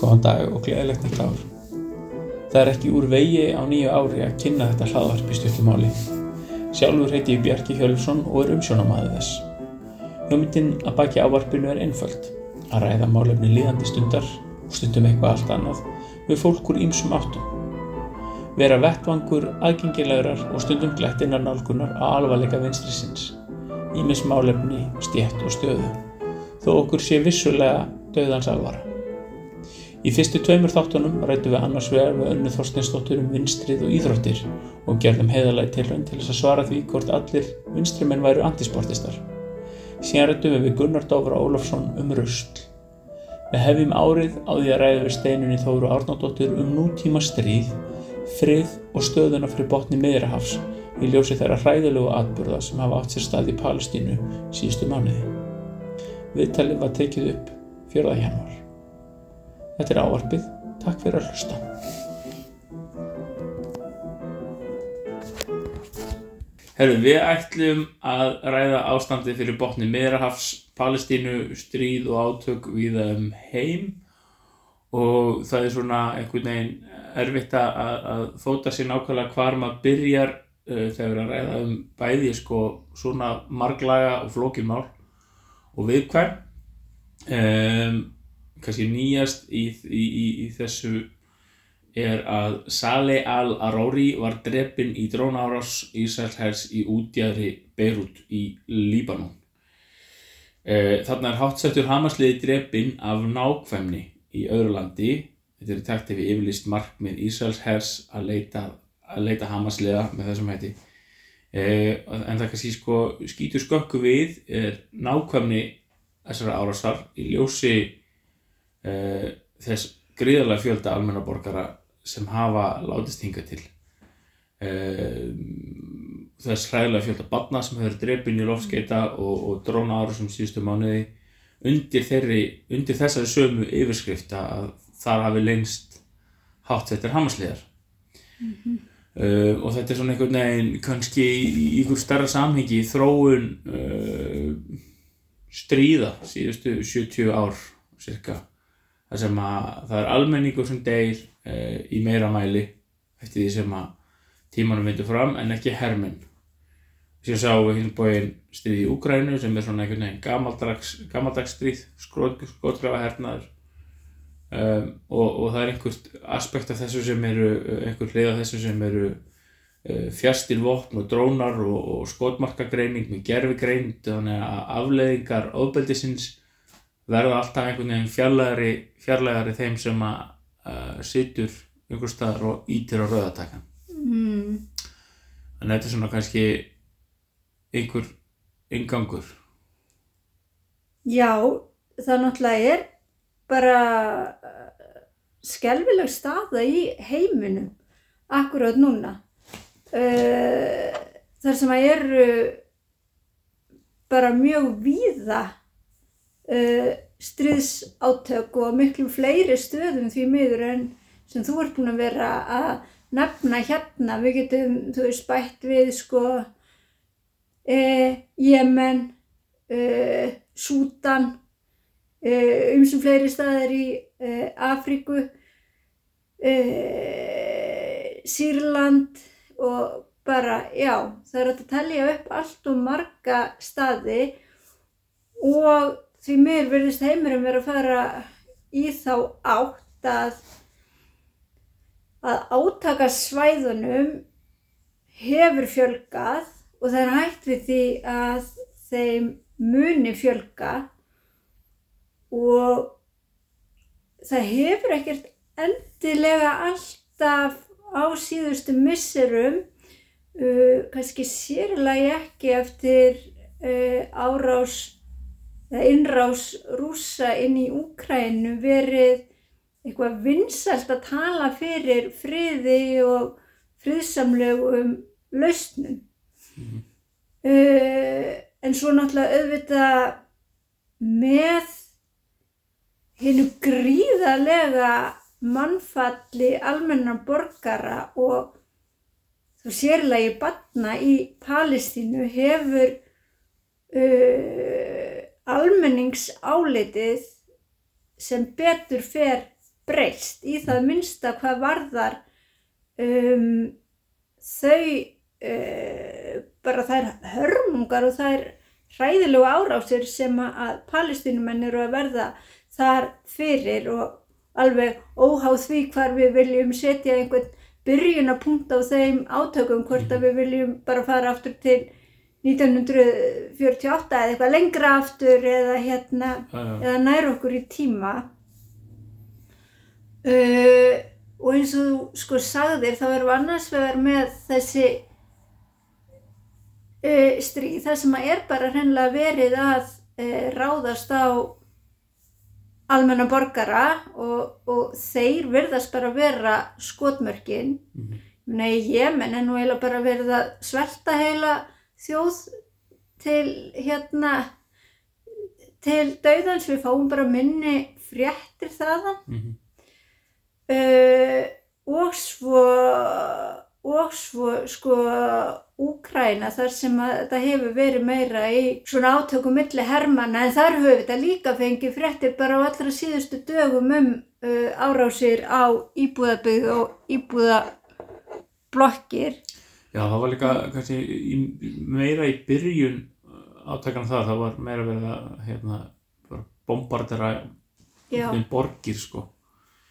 Góðan dag og gleðilegt nýtt ár. Það er ekki úr vegi á nýju ári að kynna þetta hlaðvarp í stuttumáli. Sjálfur heiti ég Bjarki Hjölfsson og er umsjónamaður þess. Hugmyndin að baki ávarpinu er einföld. Að ræða málefni líðandi stundar og stundum eitthvað allt annað við fólk úr ýmsum áttum. Vera vettvangur, aðgengilegurar og stundum glettinnar nálgunar á alvarleika vinstrisins. Ímis málefni, stjætt og stöðu. Þó okkur sé vissulega döðans alvara. Í fyrstu tveimur þáttunum rættum við annars vegar við önnu Þorsteinsdóttur um vinstrið og íþróttir og gerðum heiðalagi tilraun til þess að svara því hvort allir vinstrimenn væru antisportistar. Síðan rættum við við Gunnar Dófra Ólafsson um rusl. Við hefjum árið á því að ræða við steinunni Þóru Árnádóttur um nútíma stríð, frið og stöðuna fyrir botni meðrahafs í ljósi þeirra hræðilegu atburða sem hafa átt sér stað í Palestínu síðustu mánuði. Viðtalið var tekið upp 4. januar. Þetta er ávarpið. Takk fyrir að hlusta. Herru, við ætlum að ræða ástandið fyrir botni Miðrahafs, Palestínu, stríð og átök við um heim og það er svona einhvern veginn erfitt að, að þóta sér nákvæmlega hvar maður byrjar uh, þegar að ræða um bæði sko svona marglaga og flókilmál og viðkvæm. Um, kannski nýjast í, í, í, í þessu er að Saleh al-Arori var drefin í drónárás Ísraelshers í útjæðri Beirut í Líbanon. E, þarna er hátsettur Hamasliði drefin af nákvæmni í öðru landi. Þetta er takt ef við yfirlist markmið Ísraelshers að leita, að leita Hamasliða með þessum hætti. E, en það kannski sko skýtur skökku við er nákvæmni þessara árásar í ljósi Uh, þess gríðarlega fjölda almennaborgara sem hafa látist hinga til uh, þess hræðilega fjölda barna sem hefur drefin í lofskeita og, og dróna ára sem síðustu mánuði undir, þeirri, undir þessari sömu yfirskrift að þar hafi lengst hátt þetta hamasliðar mm -hmm. Uh, og þetta er svona einhvern veginn kannski í einhver starra samhengi þróun stríða síðustu 70 ár cirka þar sem að það er almenningur sem deyr uh, í meira mæli eftir því sem að tímanum vindur fram en ekki herminn sem sá við hinn bóinn stríð í Úgrænu sem er svona einhvern veginn gamaldags, gamaldags stríð skotgrafa hernaður um, og, og það er einhvert aspekt af þessu sem eru einhver hlið af þessu sem eru uh, fjastir vopn og drónar og, og skotmarkagreining með gerfigreind þannig að afleðingar ofbeldisins verða alltaf einhvern veginn fjarlægari, fjarlægari þeim sem að uh, situr einhver staðar og ítir á rauðatakan mm. þannig að þetta er svona kannski einhver ingangur Já, það náttúrulega er bara skelvileg staða í heiminum akkurát núna uh, þar sem að eru bara mjög víða uh, stríðsátök og miklum fleiri stöðum því miður en sem þú ert búin að vera að nefna hérna. Við getum, þú veist, bætt við sko uh, Jemen, Sútan, umsum fleiri staðar í Afríku, Sýrland og bara, já, það er að telja upp allt og marga staði og því mér verðist heimurum verið að fara í þá átt að að átaka svæðunum hefur fjölgað og það er hægt við því að þeim muni fjölga og það hefur ekkert endilega alltaf á síðustu misserum uh, kannski sérlega ekki eftir uh, árás eða innrás rúsa inn í Úkrænu verið eitthvað vinsalt að tala fyrir friði og friðsamlegum lausnum. Mm -hmm. uh, en svo náttúrulega auðvitað með hennu gríðarlega mannfalli almenna borgara og þú sérlega í batna í Palestínu hefur uh, almenningsálitið sem betur fer breyst. Í það minnsta hvað varðar um, þau uh, bara þær hörmungar og þær hræðilegu árásir sem að palestinumenn eru að verða þar fyrir og alveg óháð því hvar við viljum setja einhvern byrjunapunkt á þeim átökum hvort að við viljum bara fara aftur til 1948 eða eitthvað lengra aftur eða hérna Já, já. eða nær okkur í tíma uh, og eins og þú sko sagðir þá erum við annars vegar með þessi uh, stríð þar sem að er bara hreinlega verið að uh, ráðast á almenna borgara og, og þeir virðast bara vera skotmörkin Mhm. Nei, Jemen er nú eiginlega bara verið að svelta heila þjóð til hérna til dauðans við fáum bara minni fréttir þaðan Mhm. uh, og svo og svo sko Úkræna þar sem að þetta hefur verið meira í svona átökum milli hermanna en þar höfum við þetta líka fengið fréttir bara á allra síðustu dögum um uh, árásir á íbúðabyggð og íbúðablokkir. Já, það var líka kannski í, meira í byrjun átakan það, það var meira verið að hérna, bombardera borgir sko.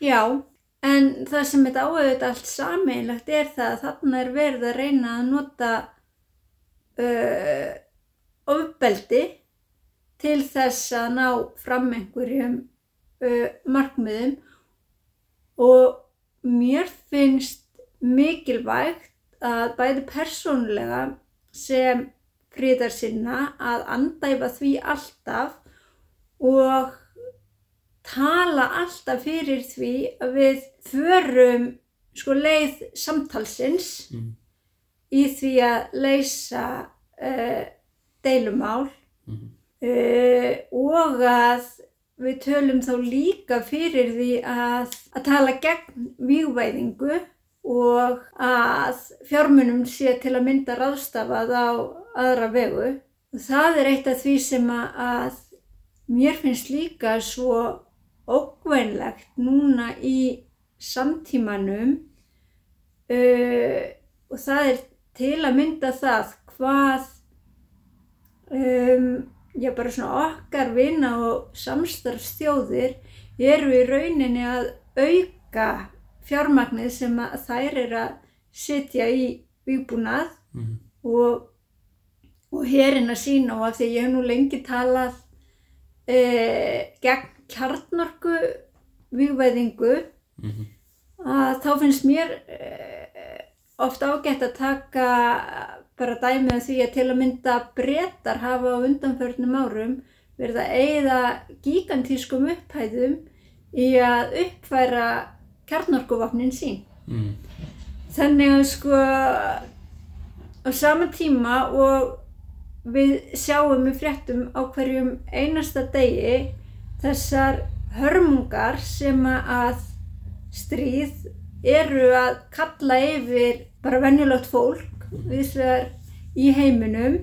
Já, en það sem þetta áauðvitað allt sameinlegt er það að þarna er verið að reyna að nota uh, ofbeldi til þess að ná fram einhverjum uh, markmiðum. Og mér finnst mikilvægt að bæði persónulega sem fríðarsinna að andæfa því alltaf og tala alltaf fyrir því að við förum sko leið samtalsins Mm. í því að leysa uh, deilumál Mhm. uh, og að við tölum þá líka fyrir því að, að tala gegn vígvæðingu og að fjármunum sé til að mynda ráðstafað á aðra vegu. Og það er eitt af því sem að mér finnst líka svo ógvænlegt núna í samtímanum uh, og það er til að mynda það hvað um, já bara svona okkar vinna og samstarfstjóðir eru í rauninni að auka fjármagnið sem að þær eru að setja í výbúnað Mhm. og, og herin að sína og af því ég hef nú lengi talað e, gegn kjarnorku vývæðingu Mhm. að þá finnst mér e, oft ágætt að taka bara dæmi af því að til að mynda brettar hafa á undanförnum árum verið að eigða gigantískum upphæðum í að uppfæra kjarnorkuvapnin sín. Mhm. Þannig að sko á sama tíma og við sjáum í fréttum á hverjum einasta degi þessar hörmungar sem að stríð eru að kalla yfir bara venjulegt fólk viðsvegar í heiminum.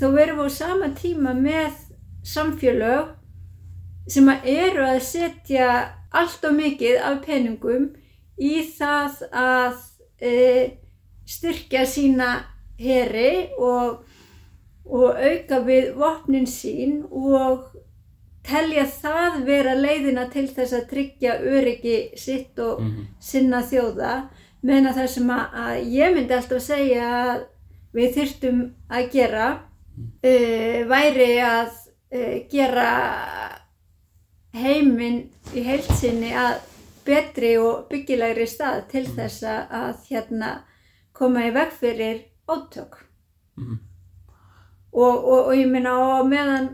Þá verum við á sama tíma með samfélög sem að eru að setja allt og mikið af peningum í það að e, styrkja sína heri og, og auka við vopnin sín og telja það vera leiðina til þess að tryggja öryggi sitt og Mhm. sinna þjóða meðan það sem að, að ég myndi alltaf segja að við þyrftum að gera uh, væri að uh, gera heiminn í heilsinni að betri og byggilegri stað til þess að, hérna, koma í veg fyrir átök Mhm. og, og, og ég minna á meðan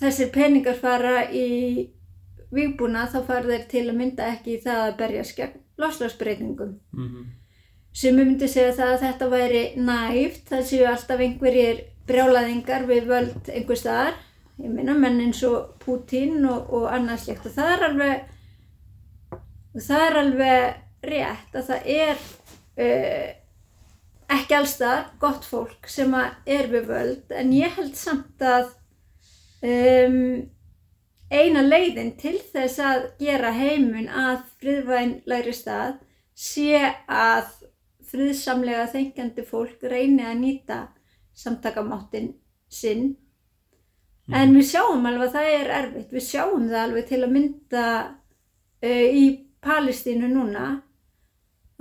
þessir peningar fara í vígbúna þá fara þeir til að mynda ekki í það að berjast gegn loslagsbreytingum Mhm. sem ég myndi segja það að þetta væri næft, það séu alltaf einhverjir brjálaðingar við völd einhver staðar, ég minna menn eins og Pútín og, og annað slíkt. Og það er alveg og það er alveg rétt að það er uh, ekki allstað gott fólk sem að er við völd. En ég held samt að um, eina leiðin til þess að gera heimun að friðvænlegri stað sé að friðsamlega þengjandi fólk reyni að nýta samtakamáttin sinn. En við sjáum alveg að það er erfitt. Við sjáum það alveg til að mynda uh, í Palestínu núna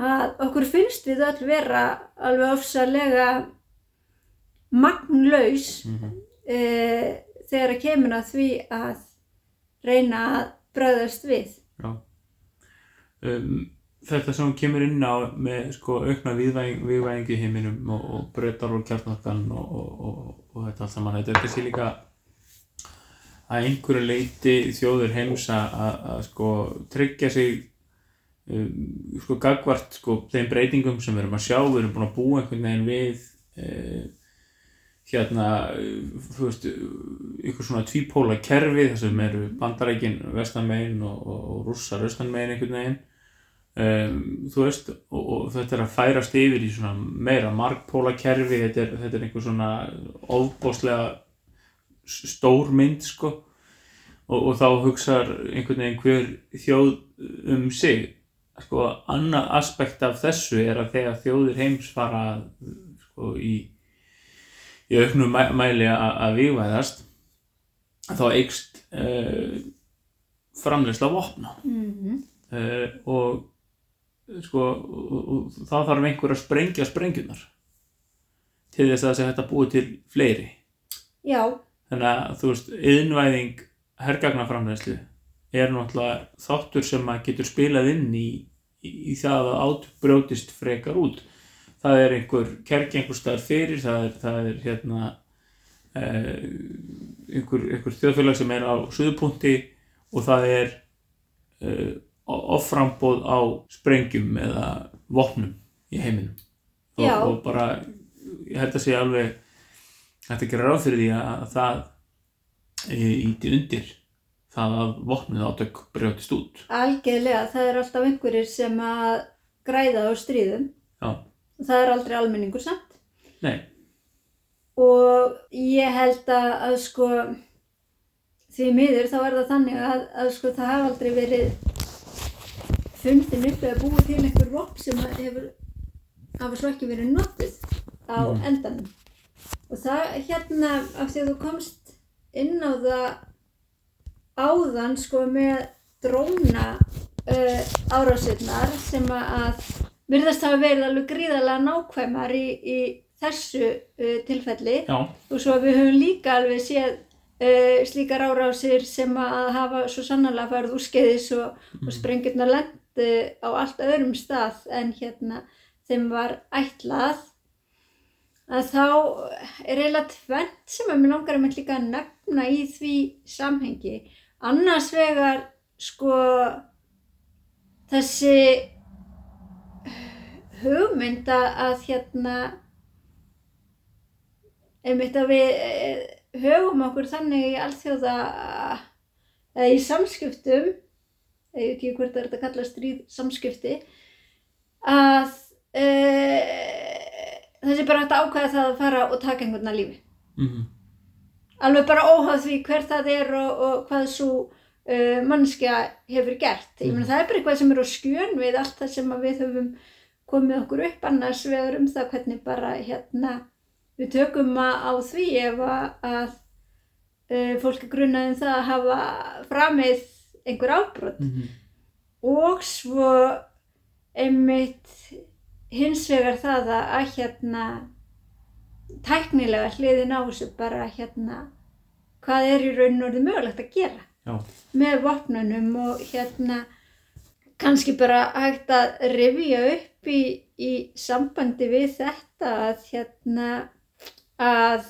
að okkur finnst við öll vera alveg ofsalega magnlaus mm -hmm. uh, þegar að kemur að því að reyna að bræðast við. Já. Um, þetta sem kemur inn á með sko aukna viðvæðingi heiminum og, og breytar og kjartnarkan og, og, og þetta allt saman. Þetta er kannski líka að einhverju leiti þjóður heims að sko tryggja sig um, sko gagvart sko þeim breytingum sem við erum að sjá, við erum búin að búa einhvern veginn við eh, hérna, þú veist, ykkur svona tvípóla kerfi þar sem eru bandarækin vestanmegin og, og, og russar austanmegin einhvern veginn. Um, þú veist, og, og þetta er að færast yfir í svona meira markpóla kerfi, þetta er, þetta er einhver svona ofbóslega stór mynd sko. Og þá hugsaður einhvern veginn hver þjóð um sig. Sko, annað aspekt af þessu er að þegar þjóðir heims fara sko í í auknum mæli að vývæðast þá eikst uh, framleysla vopna. Mm -hmm. uh, og sko og, og, þá þarf einhver að sprengja sprengjunar til þess að það sé hægt að búi til fleiri. Já, þannig að þú veist, yðnvæðing hergagnaframleyslu er náttúrulega þáttur sem að getur spilað inn í, í, í það að átbrjótist frekar út það er einhver kerk einhver staðar fyrir, það er, það er hérna eh, einhver, einhver þjóðfélag sem er á suðupunkti og það er eh, offrambóð á sprengjum eða vopnum í heiminum og, og bara ég held að sé alveg þetta gerir ráð fyrir því að það íti undir það að vopnið átök brjótist út algjörlega. Það er alltaf einhverjir sem að græða á stríðum. já, Það er aldrei almenningur samt. nei, Og ég held að, að sko, því miður þá er það þannig að, að sko það hafa aldrei verið fundin upp eða búið til einhver vopn sem hefur, hafa svo ekki verið notið á Mhm. endanum. Og það hérna, af því að þú komst inn á það áðan sko með dróna uh, árásirnar sem að virðast hafa verið alveg gríðarlega nákvæmar í, í þessu uh, tilfelli. Já, og svo við höfum líka alveg séð uh, slíkar árásir sem að hafa svo sannarlega farið úrskeiðis og, og sprengjurnar lendi á allt öðrum stað en hérna þeim var ætlað. Að þá er eiginlega tvent sem að mér langar að mér líka að nefna í því samhengi. Annars vegar sko þessi hugmynd að, hérna einmitt að við eh, höfum okkur þannig í alþjóða eða í samskiptum ég veit ekki hvort það er að kalla stríð samskipti að e, þessi bara hægt að ákvæða það að fara og taka einhvern að lífi mhm, alveg bara óháð því hver það er og, og hvað svo uh, mannskja hefur gert. Ég meina Mhm. það er bara eitthvað sem er á skjön við allt það sem við höfum komið okkur upp annars vegar um það hvernig bara hérna við tökum að á því ef að, uh, fólk er grunnað um það að hafa framið einhver ábrot mhm, og svo einmitt hins vegar það að, að hérna tæknilega hliðin á þessu bara hérna hvað er í raun og orðið mögulegt að gera já, með vopnunum og hérna kannski bara hægt að rifja upp í, í sambandi við þetta að hérna að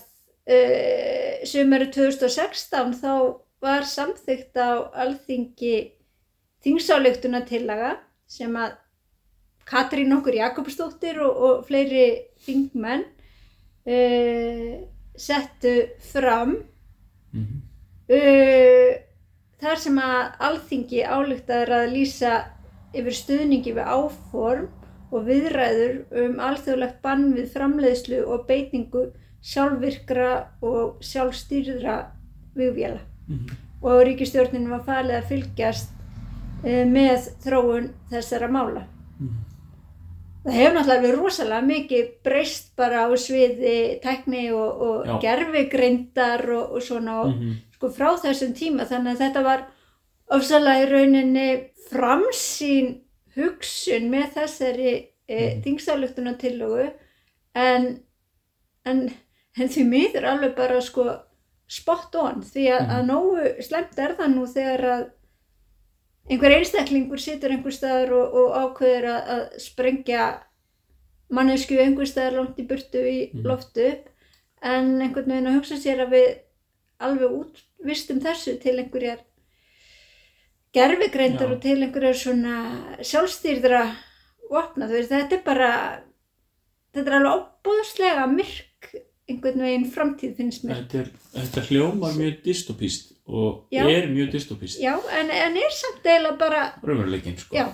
uh, sumari 2016 þá var samþykkt á alþingi þingsáleiktunatillaga sem að Katrín okkur Jakobsdóttir og, og fleiri þingmenn uh, settu fram. Mhm, uh, þar sem að alþingi ályktaður að lýsa yfir stuðningi við áform og viðræður um alþjóðlegt bann við framleiðslu og beitingu sjálfvirkra og sjálfstýrðra vigvéla Mhm. og ríkistjórnin var falið að fylgjast eh, með þróun þessara mála. Mhm. Það hefur náttúrulega alveg rosalega mikið breyst bara á sviði tækni og, og Já. gerfigreindar og, og svona og Mhm. Sko frá þessum tíma. Þannig að þetta var ofsalega í rauninni framsýn hugsun með þessari e, Mhm. þingstálugtunartillögu en, en, en því miður alveg bara sko spot on. Því að, að nógu slemt er það nú þegar að einhver einstaklingur situr einhver staðar og, og ákveður að, að sprengja mannesku einhver staðar langt í burtu í Mhm. loftu en einhvern veginn að hugsa sér að við alveg útvistum þessu til einhverjar gerfigreindar Já. og til einhverjar svona sjálfstýrðra vopna, þú veist, þetta er bara þetta er alveg óbúðslega myrk einhvern veginn framtíð finnst mér. Þetta, er, þetta hljómar mjög dystopíst og Já. er mjög dystopíst Já, en, en er samt eiginlega bara, raunveruleikin sko. já,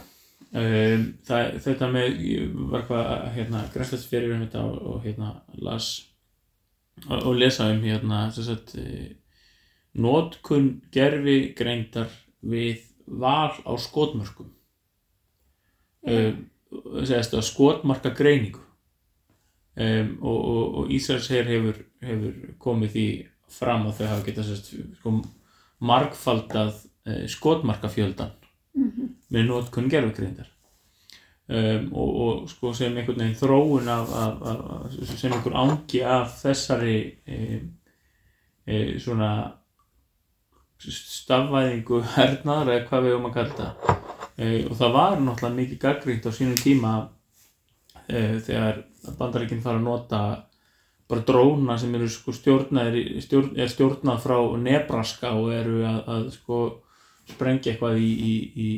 um, það, þetta með ég var eitthvað að hérna, grænslast fyrir um þetta og, og hérna las og, og lesa um hérna þess að notkun gerfi greindar við val á skotmörkum. Um, segist að skotmarka greiningu. Um, og, og, og Ísraels her hefur, hefur komið því fram að þau hafa getað sko, margfaldað uh, skotmarkafjöldan mhm, með notkun gerfugreindar um, og, og sko sem einhvern veginn þróun af, af, af, sem einhver ángi af þessari e, e, svona stafvæðingu hernaðar eða hvað við höfum að kalla e, og það var náttúrulega mikið gaggrínt á sínum tíma e, þegar bandaríkinn fara að nota bara dróna sem eru sko stjórnaðir stjórn, er stjórnað frá Nebraska og eru að, að sko sprengja eitthvað í, í, í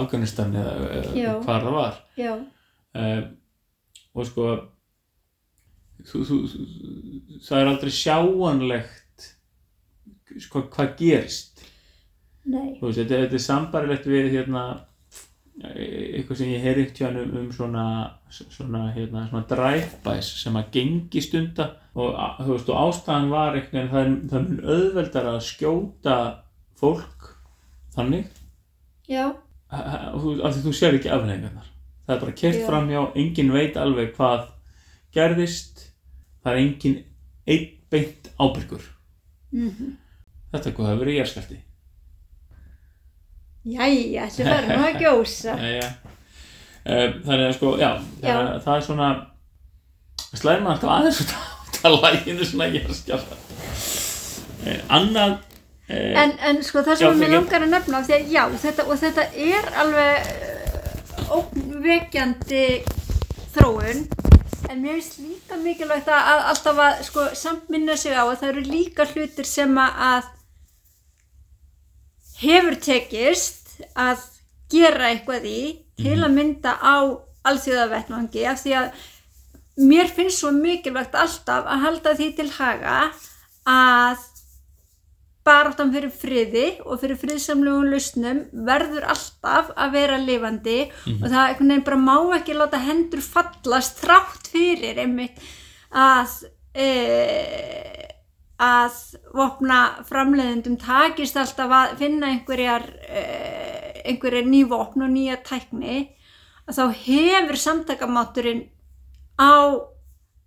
Afganistan eða, eða hvar það var. Um, og sko þú, þú, þú, það er aldrei sjáanlegt sko, hvað gerist? Veist, þetta, þetta er sambarilegt við hérna e- eitthvað sem ég heyri ekkert um, um svona, svona, hérna, svona drive-bys sem að gengi stunda og, veist, og ástæðan var eitthvað það það mun auðveldar að skjóta fólk þannig. Já, af því þú sér ekki afleggingarnar það er bara kert fram hjá enginn veit alveg hvað gerðist. Það er enginn einn beint ábyrgur. Mhm. Þetta er hvað það verið jærskalti Jæja, þessi verður nú að gjósa. Jæja. Um, þannig að sko, já, Já. Það, það er svona slæðir maður alltaf aðeins út á það læginu svona jærskalta eh, annað eh, En, en sko það sem fyrirgefðu. langar að nefna, því að já, þetta, og þetta er alveg uh, ógnvekjandi þróun, en mér finnst líka mikilvægt að, að alltaf að sko samt minna sig á að það eru líka hlutir sem að- að hefur tekist að gera eitthvað í til að mynda á alþjóðavettvangi af því að mér finnst svo mikilvægt alltaf að halda því til haga að baráttan fyrir friði og fyrir friðsamlegum lausnum verður alltaf að vera lifandi og það einhvern veginn bara má ekki láta hendur fallast þrátt fyrir einmitt að e, að vopna framleiðendum takist alltaf að finna einhverjar e, einhverjar ný vopn og nýja tækni að þá hefur samtakamátturinn á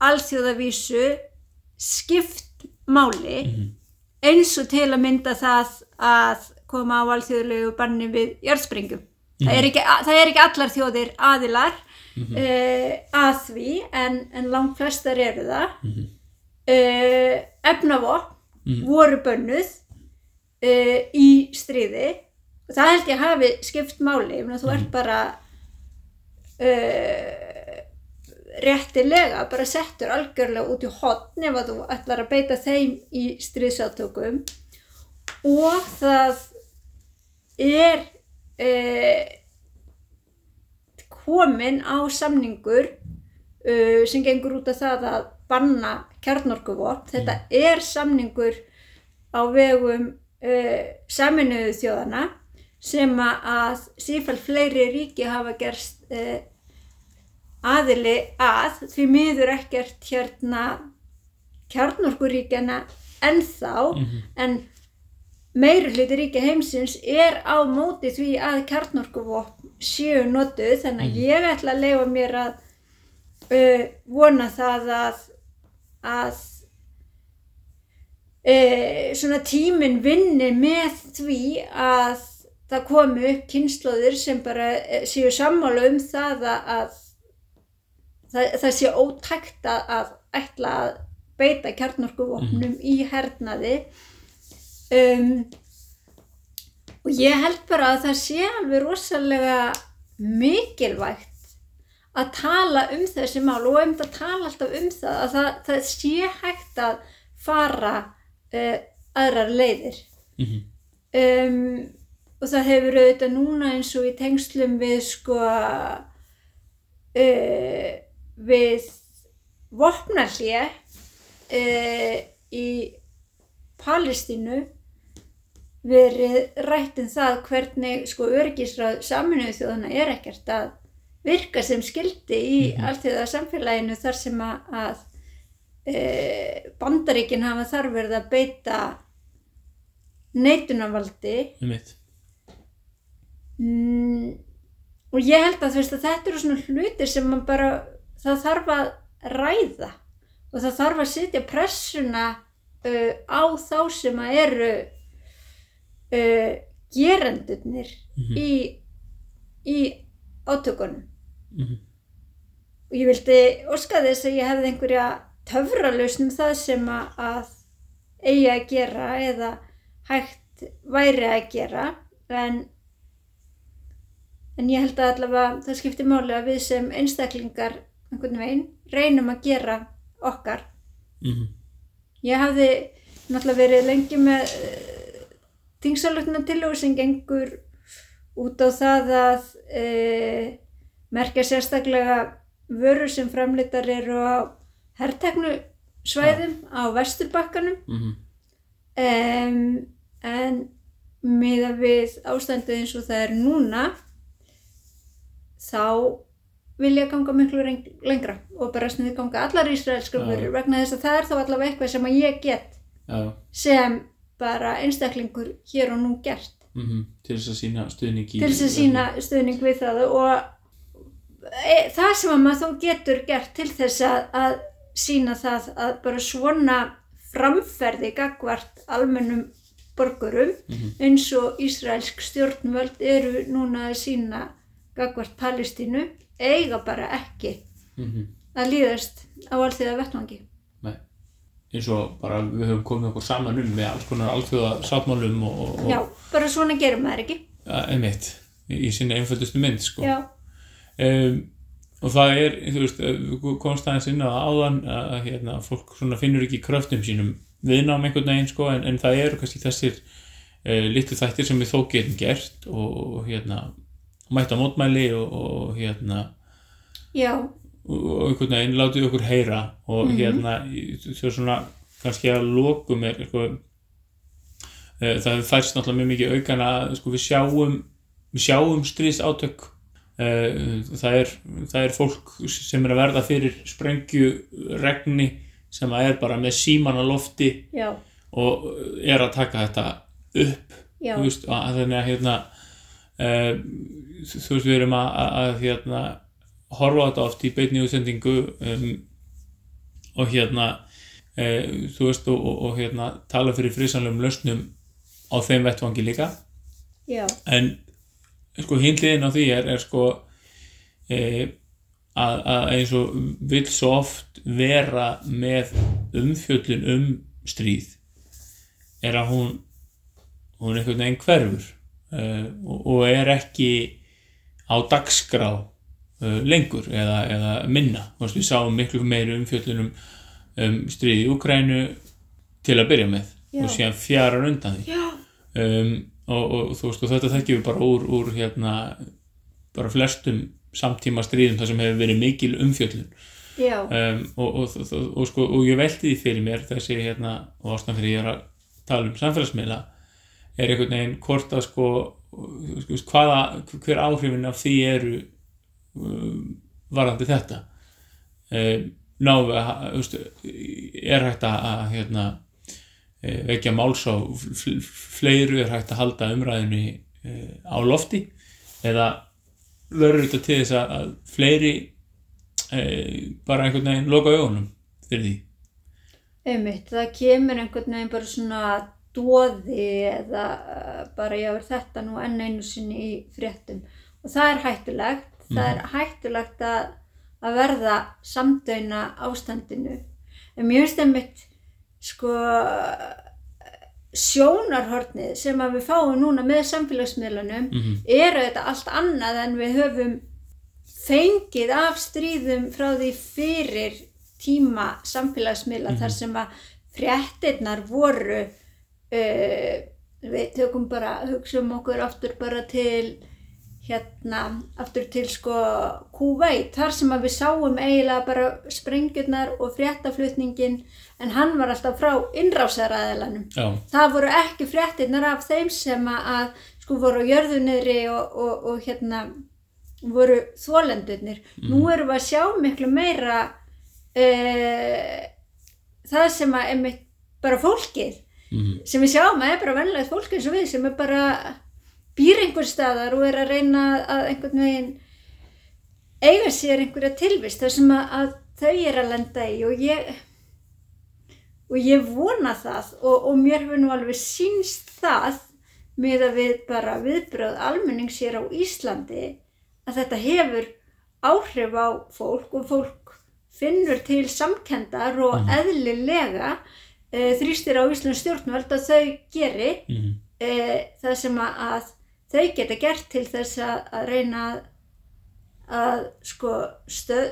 alþjóðavísu skipt máli mhm, eins og til að mynda það að koma á alþjóðlegu banni við jarðsprengjum. Það, er ekki, það er ekki allar þjóðir aðilar Mhm. uh, að því en, en langt flestar eru það. Mhm. Uh, efnavopn Mhm. voru bönnuð uh, í stríði og það held ég hafi skipt máli. Þú ert bara uh, réttilega bara settur algjörlega út í hotn ef að þú ætlar að beita þeim í stríðsátökum og það er komin á samningur uh, sem gengur út af það að banna kjarnorkuvopn. Þetta er samningur á vegum uh, saminuðu þjóðana sem að sífælt fleiri ríki hafa gerst uh, aðili að. Því miður ekkert hérna kjarnorkuríkjana ennþá. Mhm. en meiri hluti ríkja heimsins er á móti því að kjarnorkuvopn séu notuð. Þannig að ég ætla að leifa mér að uh, vona það að að uh, svona tíminn vinni með því að það komi upp kynnslóðir sem bara eh, séu sammála um það að, að það, það sé ótækt að, ætla að beita kjarnorkuvopnum í hernaði. Um, og ég held bara að það sé alveg rosalega mikilvægt að tala um þessi mál og um að tala alltaf um það að það, það sé hægt að fara uh, aðrar leiðir Mhm. um, og það hefur auðvitað núna eins og í tengslum við sko uh, við vopnarhlje uh, í Palestínu verið rætt um það hvernig sko örgisráð saminuðu þjóðana er ekkert að virka sem skildi í mm Mhm. allþjóða samfélaginu þar sem að, e, bandaríkin hafa þar verið að beita neitunarvaldi mm, og ég held að veist að þetta eru svona hlutir sem man bara það þarf að ræða og það þarf að setja pressuna uh, á þá sem að eru uh, gerendurnir Mhm. í, í átökunum Mhm. og ég vildi óska þess að ég hefði einhverja töfralausnum það sem að, eigi að gera eða hægt væri að gera en en ég held að allavega það skiptir máli að við sem einstaklingar einhvern veginn reynum að gera okkar Mhm. ég hafði náttúrulega verið lengi með uh, þingsalutna tillögur sem gengur út á það að uh, merkja sérstaklega vörur sem framleitar eru á herrteknu svæðum á vesturbakkanum Mhm. um, en miða við ástandið eins og það er núna þá vil ég ganga miklu lengra og bara sniði ganga allar ísraelskar Já. vörur vegna þess að það er þá allavega eitthvað sem ég get Já, sem bara einstaklingur hér og nú gert mhm. til þess að sína stuðning í til þess að sína stuðning við það og það sem að maður þó getur gert til þess að, að sína það að bara svona framferði gagvart almennum borgurum Mhm. eins og Ísraelsk stjórnvöld eru núna að sína gagvart Palestínu eiga bara ekki Mhm. að líðast á allþjóða vettvangi. Nei. eins og bara við höfum komið okkur saman um með alls konar alþjóða sáttmálum og, og, Já, bara svona gerum maður ekki. ja, einmitt í, í sinni einföldustu mynd sko. Já, um, og það er, þú veist, við komst aðeins inn á það áðan að, að hérna, fólk finnur ekki kröftum sínum viðnám einhvern veginn sko, en, en það eru kannski þessir uh, litlu þættir sem við þó getum gert og, og hérna mætt á mótmæli og, og hérna já, og einhvern veginn látið okkur heyra og hérna í- þau svona kannski að lokum er sko, uh, það færst náttúrulega mjög mikið aukana að, sko, við sjáum við sjáum stríðs átök það er, það er fólk sem er að verða fyrir sprengju regni sem að er bara með síman á lofti já, og er að taka þetta upp veist, að þannig að hérna uh, þú veist við erum að, að, að hérna horfa þetta oft í beinni útsendingu um, og hérna uh, þú veist og, og, og hérna tala fyrir frisanlegum lausnum á þeim vettvangi líka. Já, en sko hindliðin á því er, er sko e, að, að eins og vill svo oft vera með umfjöllun um stríð er að hún hún einhvern veginn hverfur uh, og, og er ekki á dagskrá uh, lengur eða, eða minna. Veist, við sáum miklu meiri umfjöllun um, um stríð í Úkrænu til að byrja með Já. og síðan fjarar undan því. Um, og, og þú veist og þetta þekkjum við bara úr, úr hérna bara flestum samtíma stríðum þar sem hefur verið mikil umfjöllun. Um, og, og, og, sko, og ég velti því fyrir mér þessi hérna og ástæðan fyrir ég er að tala um samfélagsmiðla er einhvern veginn hvort að sko, hvaða, hver áhrifin af því eru um, varandi þetta. Um, ná við að er hægt að, hérna, vekja máls á fl- fleiru, er hægt að halda umræðinu eh, á lofti eða verður þetta til þess að, fleiri e, bara einhvern veginn loka augunum fyrir því? Einmitt, það kemur einhvern veginn bara svona dóði eða bara ég verð þetta nú enn einu sinni í fréttum? Og það er hættulegt, það er hættulegt að, að verða samdöina ástandinu. En mér finnst einmitt sko sjónarhornið sem að við fáum núna með samfélagsmiðlunum mm er þetta allt annað en við höfum fengið af stríðum frá því fyrir tíma samfélagsmiðla þar sem að fréttirnar voru uh, við tökum bara, hugsaum okkur aftur bara til hérna, aftur til sko Kúveit, þar sem að við sáum eiginlega bara sprengjurnar og fréttaflutningin en hann var alltaf frá innrásaraðilanum. Já, það voru ekki fréttirnar af þeim sem að, sko voru á jörðunniðri og, og, og hérna voru þólendurnir. Nú erum við að sjá miklu meira uh, það sem að einmitt bara fólkið mm. sem við sjáum að er bara venlega fólk eins og við sem er bara býr einhver staðar og er að reyna að einhvern veginn eiga sér einhverja tilvist þar sem að, að þau er að lenda í og ég og ég vona það og, og mér hefur nú alveg sínst það með að við bara viðbröð almenning sér á Íslandi að þetta hefur áhrif á fólk og fólk finnur til samkendar og Mhm. eðlilega e, þrýstir á Íslands stjórnvöld að þau geri mm e, það sem að þau geta gert til þess að, reyna að, sko stöð,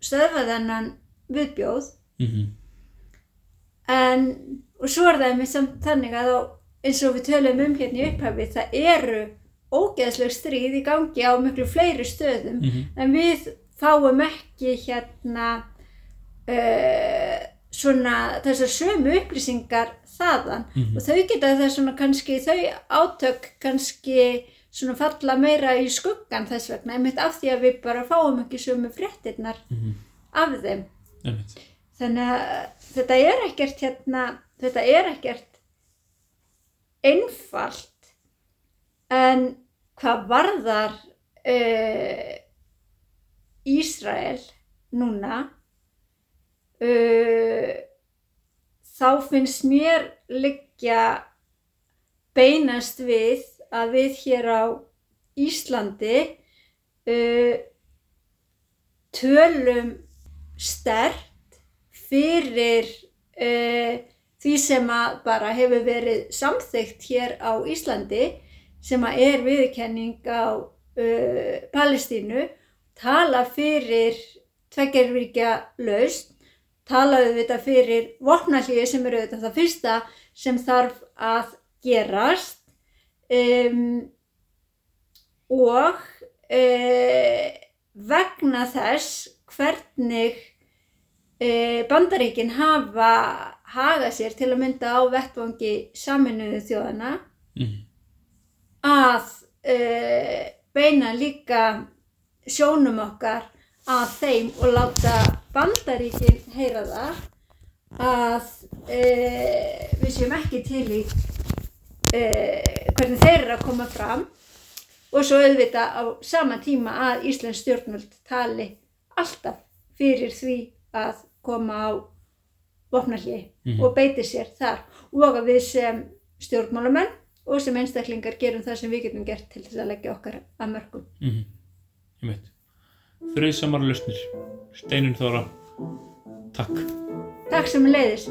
stöðva þennan viðbjóð -hmm. en og svo er það einmitt samt þannig að á, eins og við tölum um hérna í upphafi það eru ógeðsleg stríð í gangi á miklu fleiri stöðum Mhm. en við fáum ekki hérna uh, svona þessar sömu upplýsingar þaðan Mhm. og þau geta það svona kannski þau átök kannski svona falla meira í skuggan þess vegna einmitt af því að við bara fáum ekki sömu fréttirnar Mhm. af þeim Einmitt. þannig að þetta er ekkert hérna, þetta er ekkert einfalt en hvað varðar uh, Ísrael núna uh, þá finnst mér liggja beinast við að við hér á Íslandi uh, tölum stert fyrir uh, því sem að bara hefur verið samþygt hér á Íslandi sem að er viðurkenning á uh, Palestínu tala fyrir tveggjarvíkja laust talaðu þetta fyrir vopnallíu sem eru þetta það fyrsta sem þarf að gerast um, og uh, vegna þess hvernig uh, bandaríkin hafa hagað sér til að mynda á vettvangi saminuðu þjóðana Mhm. að uh, beina líka sjónum okkar að þeim og láta bandaríkin heyra það að uh, við séum ekki til í uh, hvernig þeir eru að koma fram og svo auðvitað á sama tíma að Íslands stjórnvöld tali alltaf fyrir því að koma á vopnarlí Mhm. og beiti sér þar og að við sem stjórnmálamenn og sem einstaklingar gerum það sem við getum gert til þess að leggja okkar að mörgum. Mhm. Einmitt. Friðsamar lausnir. Steinun Þóra. Takk. Takk sem leiðis.